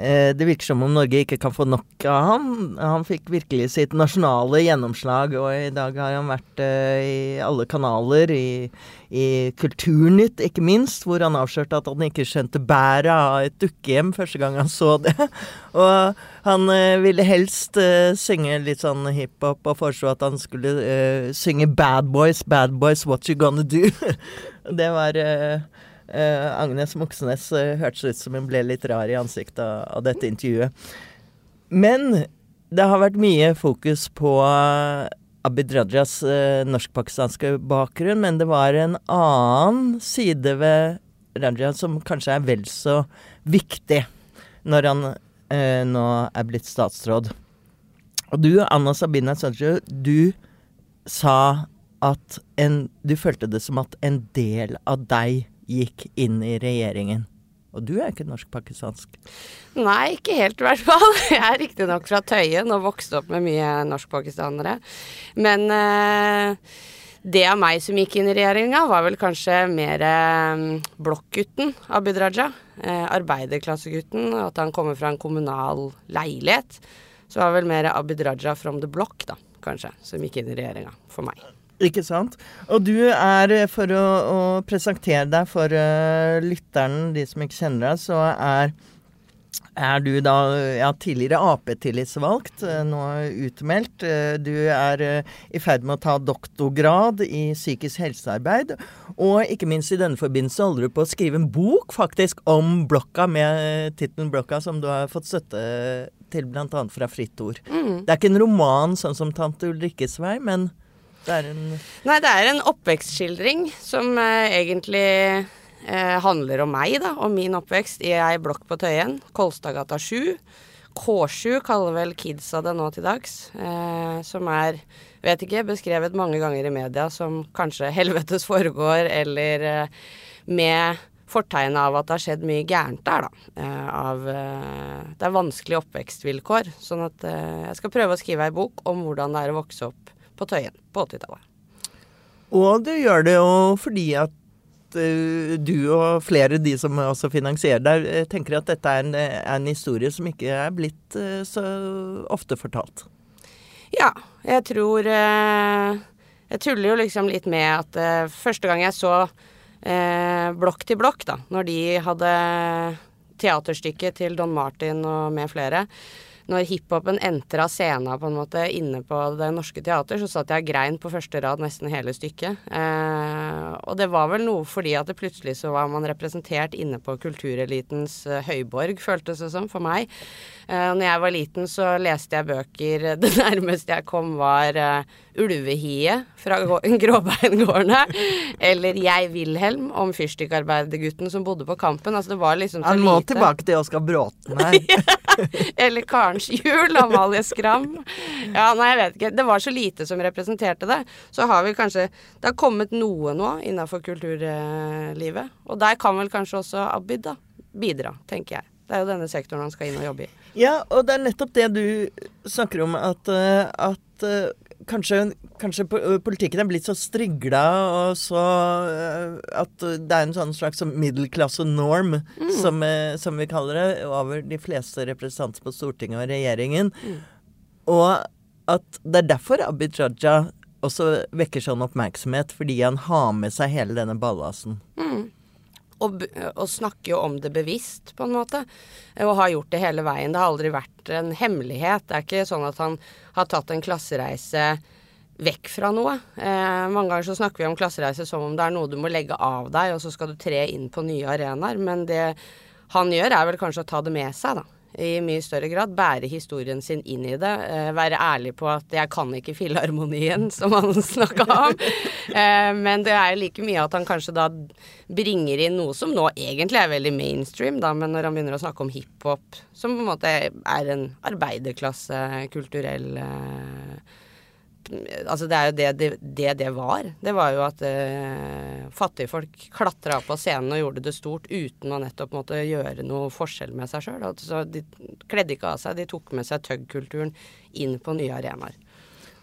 Eh, Det virker som om Norge ikke kan få nok av ham. Han fikk virkelig sitt nasjonale gjennomslag, og i dag har han vært eh, i alle kanaler, i, i Kulturnytt ikke minst, hvor han avslørte at han ikke skjønte bæret av et dukkehjem første gang han så det. Og han eh, ville helst synge litt sånn hiphop, og foreslo at han skulle synge Bad Boys, Bad Boys, What You Gonna Do? det var Agnes Moxnes eh, hørtes ut som hun ble litt rar i ansiktet av, dette intervjuet. Men det har vært mye fokus på eh, Abid Rajas eh, norsk-pakistanske bakgrunn, men det var en annen side ved Raja som kanskje er vel så viktig når han eh, nå er blitt statsråd. Og du, Anna Sabina Sancho, du sa at en, du følte det som at en del av deg gikk inn i regjeringen. Og du er ikke norsk-pakistansk. Nei, ikke helt i hvert fall. Jeg er riktignok fra Tøyen og vokste opp med mye norsk-pakistanere. Men eh, det av meg som gikk inn i regjeringa, var vel kanskje mer eh, blokkgutten Abid Raja. Eh, arbeiderklassegutten. At han kommer fra en kommunal leilighet. Så var vel mer Abid Raja from the block, da, kanskje, som gikk inn i regjeringa for meg. Ikke sant? Og du er, eh, for å, å presentere deg for uh, lytteren, de som ikke kjenner deg, så er, er du da ja, tidligere Ap-tillitsvalgt, uh, nå utmeldt. Du er i ferd med å ta doktorgrad i psykisk helsearbeid. Og ikke minst i denne forbindelse holder du på å skrive en bok faktisk om blokka, med tittelen 'Blokka', som du har fått støtte til bl.a. fra Fritt Ord. Mm. Det er ikke en roman sånn som 'Tante Ulrikkes vei', men det er en Nei, det er en oppvekstskildring som eh, egentlig eh, handler om meg, da. Om min oppvekst i ei blokk på Tøyen. Kolstadgata 7. K7 kaller vel kidsa det nå til dags. Eh, som er, vet ikke, beskrevet mange ganger i media som kanskje helvetes foregår, eller eh, med fortegnet av at det har skjedd mye gærent der, da. Eh, av eh, Det er vanskelige oppvekstvilkår. Sånn at jeg skal prøve å skrive ei bok om hvordan det er å vokse opp på Tøyen på 80-tallet. Og du gjør det jo fordi at uh, du og flere de som også finansierer deg, uh, tenker at dette er en, er en, historie som ikke er blitt så ofte fortalt. Ja, jeg tror Jeg tuller jo liksom litt med at første gang jeg så Blokk til blokk, da, når de hadde teaterstykket til Don Martin og med flere når hiphopen entra scenen på en måte inne på Det Norske Teater, så satt jeg og grein på første rad nesten hele stykket. Eh, og det var vel noe fordi at det plutselig så var man representert inne på kulturelitens uh, høyborg, føltes det som for meg. Eh, når jeg var liten så leste jeg bøker Det nærmeste jeg kom var uh, Ulvehiet fra Gråbeingårdene. Eller Jeg Wilhelm om fyrstikkarbeidergutten som bodde på Kampen. Altså det var liksom så Han må lite. tilbake til Oskar Bråten her. Eller Karens jul, Amalie Skram. Ja, nei, jeg vet ikke. Det var så lite som representerte det. Så har vi kanskje Det har kommet noe nå innafor kulturlivet. Og der kan vel kanskje også Abid da bidra, tenker jeg. Det er jo denne sektoren han skal inn og jobbe i. Ja, og det er nettopp det du snakker om, at, uh, at uh, kanskje, kanskje politikken er blitt så strigla, og så uh, at det er en sånn slags middelklasse-norm, som, uh, som vi kaller det, over de fleste representanter på Stortinget og regjeringen. Og at det er derfor Abid Raja også vekker sånn oppmerksomhet, fordi han har med seg hele denne ballasten. Og, og snakker jo om det bevisst, på en måte. Og har gjort det hele veien. Det har aldri vært en hemmelighet. Det er ikke sånn at han har tatt en klassereise vekk fra noe. Eh, mange ganger så snakker vi om klassereise som om det er noe du må legge av deg, og så skal du tre inn på nye arenaer. Men det han gjør, er vel kanskje å ta det med seg, da. I mye større grad. Bære historien sin inn i det. Eh, være ærlig på at jeg kan ikke filharmonien, som han snakka om. Eh, men det er like mye at han kanskje da bringer inn noe som nå egentlig er veldig mainstream, da, men når han begynner å snakke om hiphop, som på en måte er en arbeiderklasse, kulturell eh, Altså det er jo det det, det, det var. Det var jo at eh, fattigfolk klatra på scenen og gjorde det stort uten å nettopp måtte gjøre noe forskjell med seg sjøl. Altså, de kledde ikke av seg, de tok med seg tøgg-kulturen inn på nye arenaer.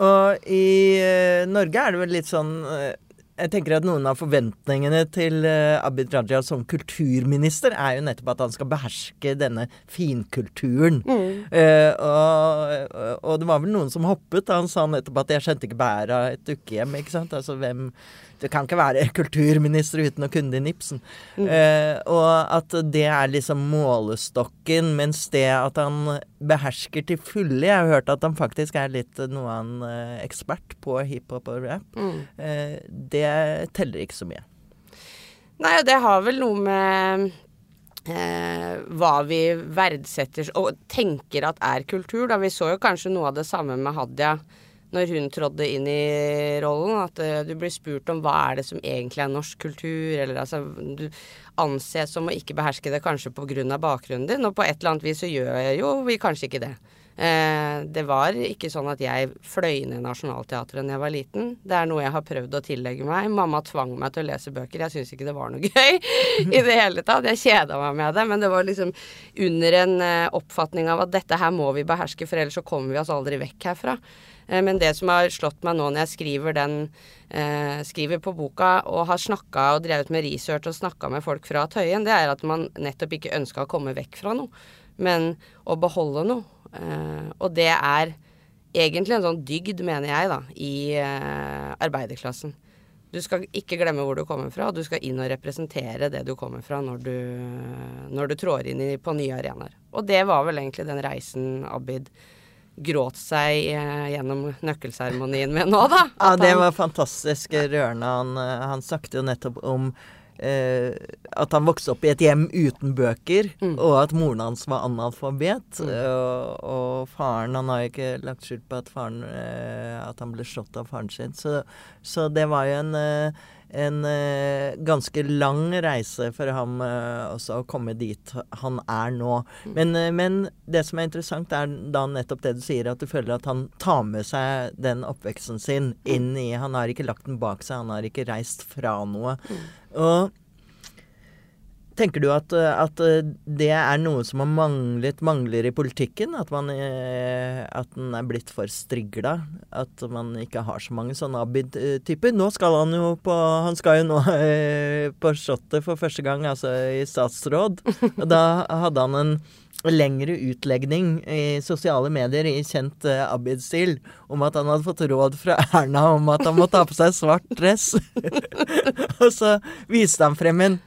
Og i eh, Norge er det vel litt sånn eh, jeg tenker at noen av forventningene til uh, Abid Raja som kulturminister er jo nettopp at han skal beherske denne finkulturen. Mm. Uh, og, og, det var vel noen som hoppet da han sa nettopp at 'jeg skjønte ikke bæret av et dukkehjem'. ikke sant? Altså hvem du kan ikke være kulturminister uten å kunne din Ibsen. Mm. Eh, og at det er liksom målestokken, mens det at han behersker til fulle Jeg har hørt at han faktisk er litt noe av en eh, ekspert på hiphop og rap. Mm. Eh, det teller ikke så mye. Nei, og det har vel noe med eh, hva vi verdsetter og tenker at er kultur. Da. Vi så jo kanskje noe av det samme med Hadia når hun trådde inn i rollen, at uh, du blir spurt om hva er det som egentlig er norsk kultur, eller altså Du anses som å ikke beherske det kanskje pga. bakgrunnen din, og på et eller annet vis så gjør jo vi kanskje ikke det. Uh, det var ikke sånn at jeg fløy ned Nationaltheatret da jeg var liten. Det er noe jeg har prøvd å tillegge meg. Mamma tvang meg til å lese bøker. Jeg syns ikke det var noe gøy i det hele tatt. Jeg kjeda meg med det, men det var liksom under en uh, oppfatning av at dette her må vi beherske, for ellers så kommer vi oss aldri vekk herfra. Eh, men det som har slått meg nå når jeg skriver den eh, skriver på boka og har snakka og drevet med research og snakka med folk fra Tøyen, det er at man nettopp ikke ønska å komme vekk fra noe, men å beholde noe. Eh, og det er egentlig en sånn dygd, mener jeg, da, i eh, arbeiderklassen. Du skal ikke glemme hvor du kommer fra, og du skal inn og representere det du kommer fra når du, når du trår inn i, på nye arenaer. Og det var vel egentlig den reisen Abid gråt seg eh, gjennom nøkkelseremonien med nå, da. Ja, det var fantastisk rørende. Han, han snakket jo nettopp om eh, at han vokste opp i et hjem uten bøker, mm. og at moren hans var analfabet. Mm. Og, og, faren Han har ikke lagt skjul på at, faren, eh, at han ble slått av faren sin. Så, så det var jo en eh, en eh, ganske lang reise for ham eh, også å komme dit han er nå. Mm. Men, eh, men, det som er interessant, er da nettopp det du sier, at du føler at han tar med seg den oppveksten sin mm. inn i Han har ikke lagt den bak seg, han har ikke reist fra noe. Mm. Og Tenker du at, at, det er noe som har manglet, mangler i politikken? At, man, eh, at den er blitt for strigla? At man ikke har så mange sånne Abid-typer? Nå skal han jo på Han skal jo nå eh, på Slottet for første gang, altså i statsråd. Og da hadde han en lengre utlegning i sosiale medier i kjent Abid-stil om at han hadde fått råd fra Erna om at han måtte ha på seg svart dress. og så viste han frem en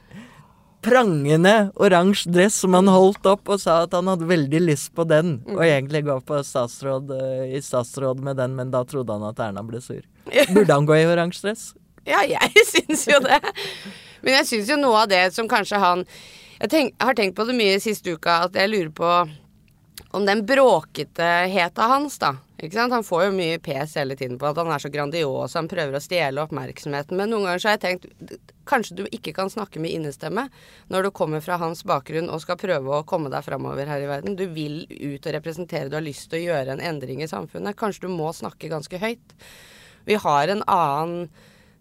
prangende oransje dress som han holdt opp og sa at han hadde veldig lyst på den, og mm. egentlig gå på statsråd, uh, i statsråd med den, men da trodde han at Erna ble sur. Burde han gå i oransje dress? Ja, jeg syns jo det. Men jeg syns jo noe av det som kanskje han Jeg tenk, har tenkt på det mye siste uka, at jeg lurer på om den bråketeheta hans, da. Han får jo mye pes hele tiden på at han er så grandios, han prøver å stjele oppmerksomheten. Men noen ganger så har jeg tenkt kanskje du ikke kan snakke med innestemme når du kommer fra hans bakgrunn og skal prøve å komme deg framover her i verden. Du vil ut og representere, du har lyst til å gjøre en endring i samfunnet. Kanskje du må snakke ganske høyt. Vi har en annen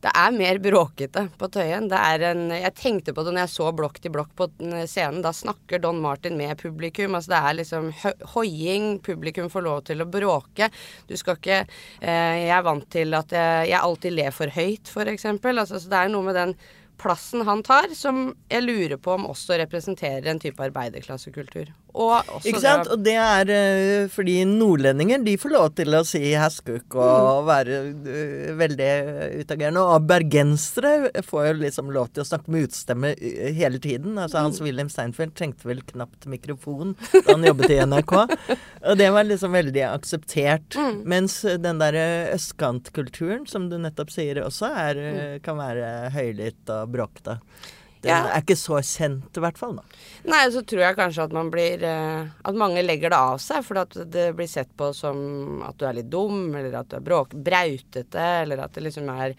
det er mer bråkete på Tøyen. Det er en Jeg tenkte på det når jeg så Blokk til blokk på scenen. Da snakker Don Martin med publikum. Altså det er liksom hoiing. Publikum får lov til å bråke. Du skal ikke eh, Jeg er vant til at jeg, jeg alltid ler for høyt, f.eks. Altså, så det er noe med den plassen han tar, som jeg lurer på om også representerer en type arbeiderklassekultur. Og og det er uh, fordi nordlendinger de får lov til å si heskuk og mm. være uh, veldig utagerende. Og bergensere får jo liksom lov til å snakke med utestemme uh, hele tiden. Altså mm. Hans-Wilhelm Steinfeld trengte vel knapt mikrofon da han jobbet i NRK. og det var liksom veldig akseptert. Mm. Mens den derre østkantkulturen, som du nettopp sier også, er, mm. kan være høylytt og bråkete. Den Ja. er ikke så kjent, i hvert fall. da. Nei, så tror jeg kanskje at man blir eh, At mange legger det av seg, for at det blir sett på som at du er litt dum, eller at du er bråk, brautete, eller at det liksom er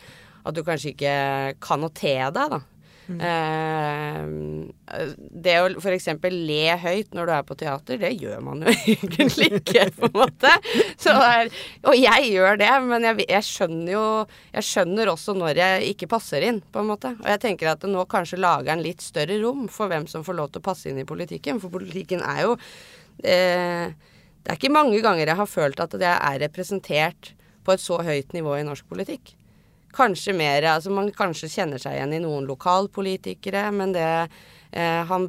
At du kanskje ikke kan å te deg, da. Eh, det å f.eks. le høyt når du er på teater, det gjør man jo egentlig ikke, på en måte. Er, og jeg gjør det, men jeg, jeg skjønner jo Jeg skjønner også når jeg ikke passer inn, på en måte. Og jeg tenker at nå kanskje lager en litt større rom for hvem som får lov til å passe inn i politikken, for politikken er jo eh, Det er ikke mange ganger jeg har følt at jeg er representert på et så høyt nivå i norsk politikk. Kanskje mer Altså man kanskje kjenner seg igjen i noen lokalpolitikere, men det eh, han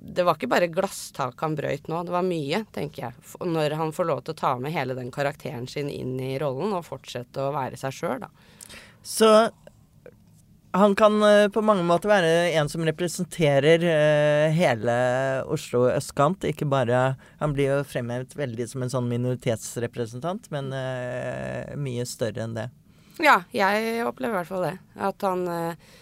Det var ikke bare glasstak han brøyt nå, det var mye, tenker jeg. Når han får lov til å ta med hele den karakteren sin inn i rollen og fortsette å være seg sjøl, da. Så han kan eh, på mange måter være en som representerer eh, hele Oslo østkant. Ikke bare Han blir jo fremhevet veldig som en sånn minoritetsrepresentant, men eh, mye større enn det. Ja, jeg opplever i hvert fall det. At han eh,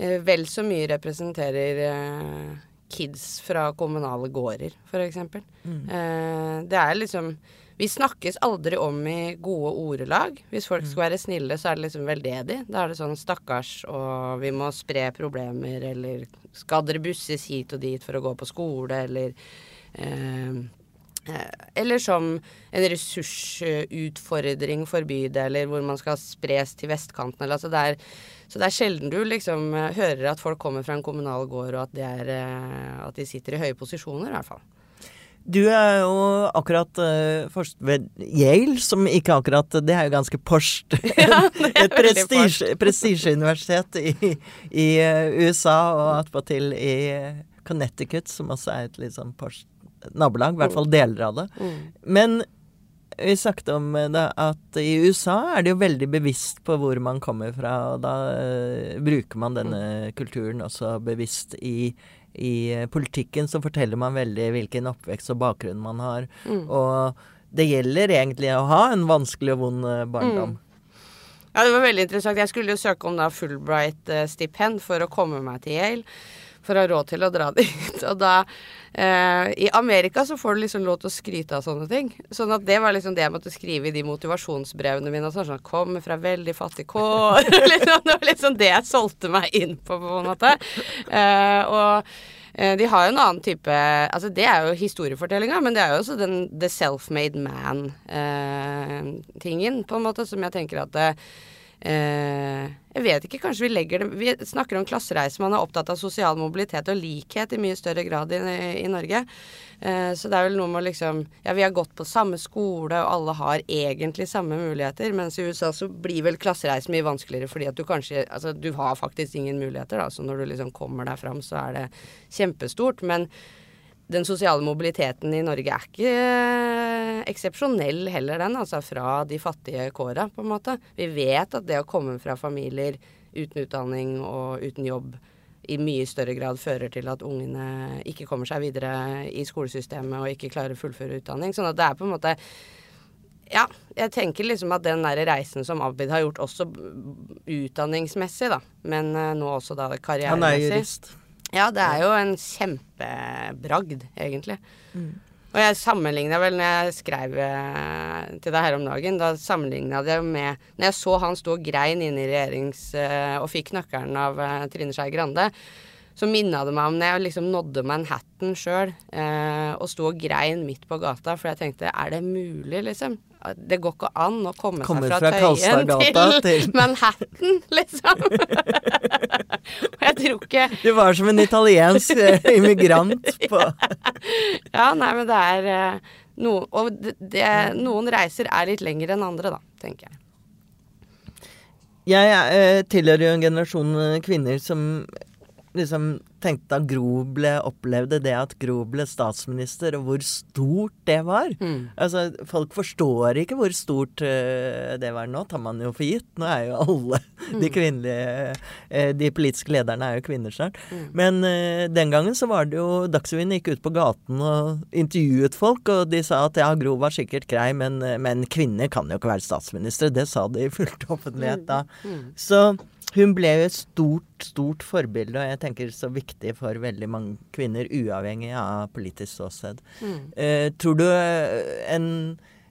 eh, vel så mye representerer eh, kids fra kommunale gårder, f.eks. Eh, det er liksom Vi snakkes aldri om i gode ordelag. Hvis folk skal være snille, så er det liksom veldedig. Da er det sånn stakkars, og vi må spre problemer, eller skal dere busses hit og dit for å gå på skole, eller Eh, Eller som en ressursutfordring for bydeler hvor man skal spres til vestkanten. Eller, altså det er, så det er sjelden du liksom eh, hører at folk kommer fra en kommunal gård, og at, det er, eh, at de sitter i høye posisjoner, i hvert fall. Du er jo akkurat uh, forsket ved Yale, som ikke akkurat Det er jo ganske porscht. Et veldig prestisjeuniversitet i, i eh, USA, og attpåtil i eh, Connecticut, som også er et litt sånn porscht nabolag. I hvert fall deler av det. Men vi snakket om eh, det at i USA er det jo veldig bevisst på hvor man kommer fra, og da eh, bruker man denne kulturen også bevisst i, i eh, politikken. Så forteller man veldig hvilken oppvekst og bakgrunn man har. Og det gjelder egentlig å ha en vanskelig og vond barndom. barndom. Ja, det var veldig interessant. Jeg skulle jo søke om da Fulbright-stipend for å komme meg til Yale. For å ha råd til å dra dit. Og da eh, I Amerika så får du liksom lov til å skryte av sånne ting. Sånn at det var liksom det jeg måtte skrive i de motivasjonsbrevene mine. Sånn, sånn Kommer fra veldig fattig kår. liksom, det var liksom det jeg solgte meg inn på, på en måte. Eh, og eh, de har jo en annen type Altså det er jo historiefortellinga, men det er jo også den the self-made man-tingen, på en måte, som jeg tenker at eh, Jeg vet ikke, kanskje vi legger det Vi snakker om klassereise, man er opptatt av sosial mobilitet og likhet i mye større grad i, i Norge. Eh, så det er vel noe med å liksom Ja, vi har gått på samme skole, og alle har egentlig samme muligheter, mens i USA så blir vel klassereise mye vanskeligere fordi at du kanskje Altså, du har faktisk ingen muligheter, da, så når du liksom kommer deg fram, så er det kjempestort. Men den sosiale mobiliteten i Norge er ikke eh, eksepsjonell heller, den. Altså fra de fattige kåra, på en måte. Vi vet at det å komme fra familier uten utdanning og uten jobb i mye større grad fører til at ungene ikke kommer seg videre i skolesystemet og ikke klarer å fullføre utdanning. Sånn at det er på en måte ja, jeg tenker liksom at den der reisen som Abid har gjort, også utdanningsmessig, da, men eh, nå også da Han er jurist. ja, det er jo en kjempebragd, egentlig. Og jeg sammenligna vel når jeg skrev eh, til deg her om dagen, da sammenligna jeg med Når jeg så han stå og grein inne i regjerings... eh, og fikk nøkkelen av eh, Trine Skei Grande, så minna det meg om når jeg liksom nådde Manhattan sjøl og sto og grein midt på gata, for jeg tenkte er det mulig, liksom? Det går ikke an å komme Kommer seg fra, fra Tøyen til, til- Manhattan, liksom. og jeg tror ikke Du var som en italiensk eh, immigrant på Ja, nei, men det er eh, noe, Og det, det, noen reiser er litt lengre enn andre, da, tenker jeg. Jeg jeg tilhører jo en generasjon eh, kvinner som liksom tenkte da Gro ble opplevde det at Gro ble statsminister, og hvor stort det var. Altså, folk forstår ikke hvor stort uh, det var. Nå tar man jo for gitt. Nå er jo alle de kvinnelige uh, De politiske lederne er jo kvinner snart. Men uh, den gangen så var det jo Dagsrevyen gikk ut på gaten og intervjuet folk, og de sa at ja, Gro var sikkert grei, men, men kvinner kan jo ikke være statsminister. Det sa de i fullt offentlighet da. Så Hun ble jo et stort, stort forbilde, og jeg tenker så viktig for veldig mange kvinner, uavhengig av politisk ståsted. Mm. Eh, tror du eh, en,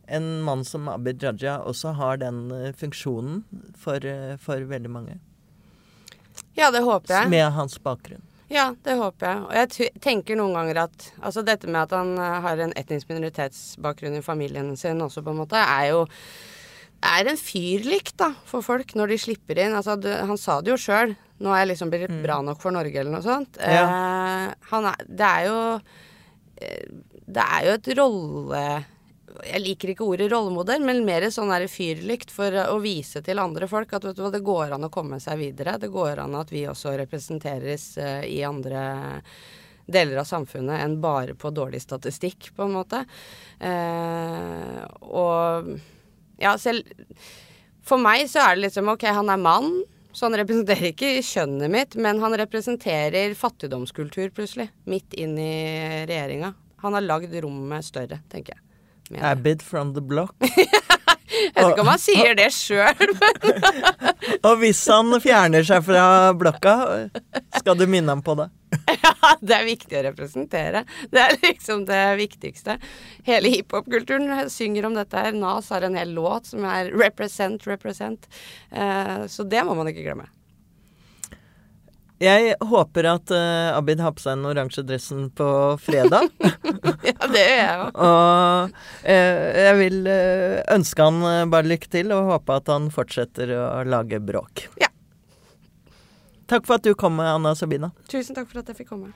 en mann som Abid Raja også har den eh, funksjonen for, eh, for veldig mange? Ja, det håper jeg. Med hans bakgrunn. Ja, det håper jeg. Og jeg tenker noen ganger at altså dette med at han har en etnisk minoritetsbakgrunn i familien sin også, på en måte, er jo er en fyrlykt da, for folk når de slipper inn. Altså, du, han sa det jo sjøl. Nå er jeg liksom blitt bra nok for Norge, eller noe sånt. Ja. Eh, han er, det er jo eh, Det er jo et rolle Jeg liker ikke ordet rollemodell, men mer sånn der fyrlykt for å vise til andre folk at hva, det går an å komme seg videre. Det går an at vi også representeres eh, i andre deler av samfunnet enn bare på dårlig statistikk, på en måte. Eh, og ja, selv For meg så er det liksom OK, han er mann, så han representerer ikke kjønnet mitt, men han representerer fattigdomskultur, plutselig. Midt inn i regjeringa. Han har lagd rommet større, tenker jeg. Abid from the block. Jeg vet ikke om han sier det sjøl, Og hvis han fjerner seg fra blokka, skal du minne ham på det. Det er viktig å representere. Det er liksom det viktigste. Hele hiphop-kulturen synger om dette her. Nas har en hel låt som er 'represent, represent'. Eh, så det må man ikke glemme. Jeg håper at uh, Abid har på seg den oransje dressen på fredag. ja, det gjør jeg òg. Og uh, jeg vil uh, ønske han bare lykke til, og håpe at han fortsetter å lage bråk. Ja. Takk for at du kom, Anna Sabina. Tusen takk for at jeg fikk komme.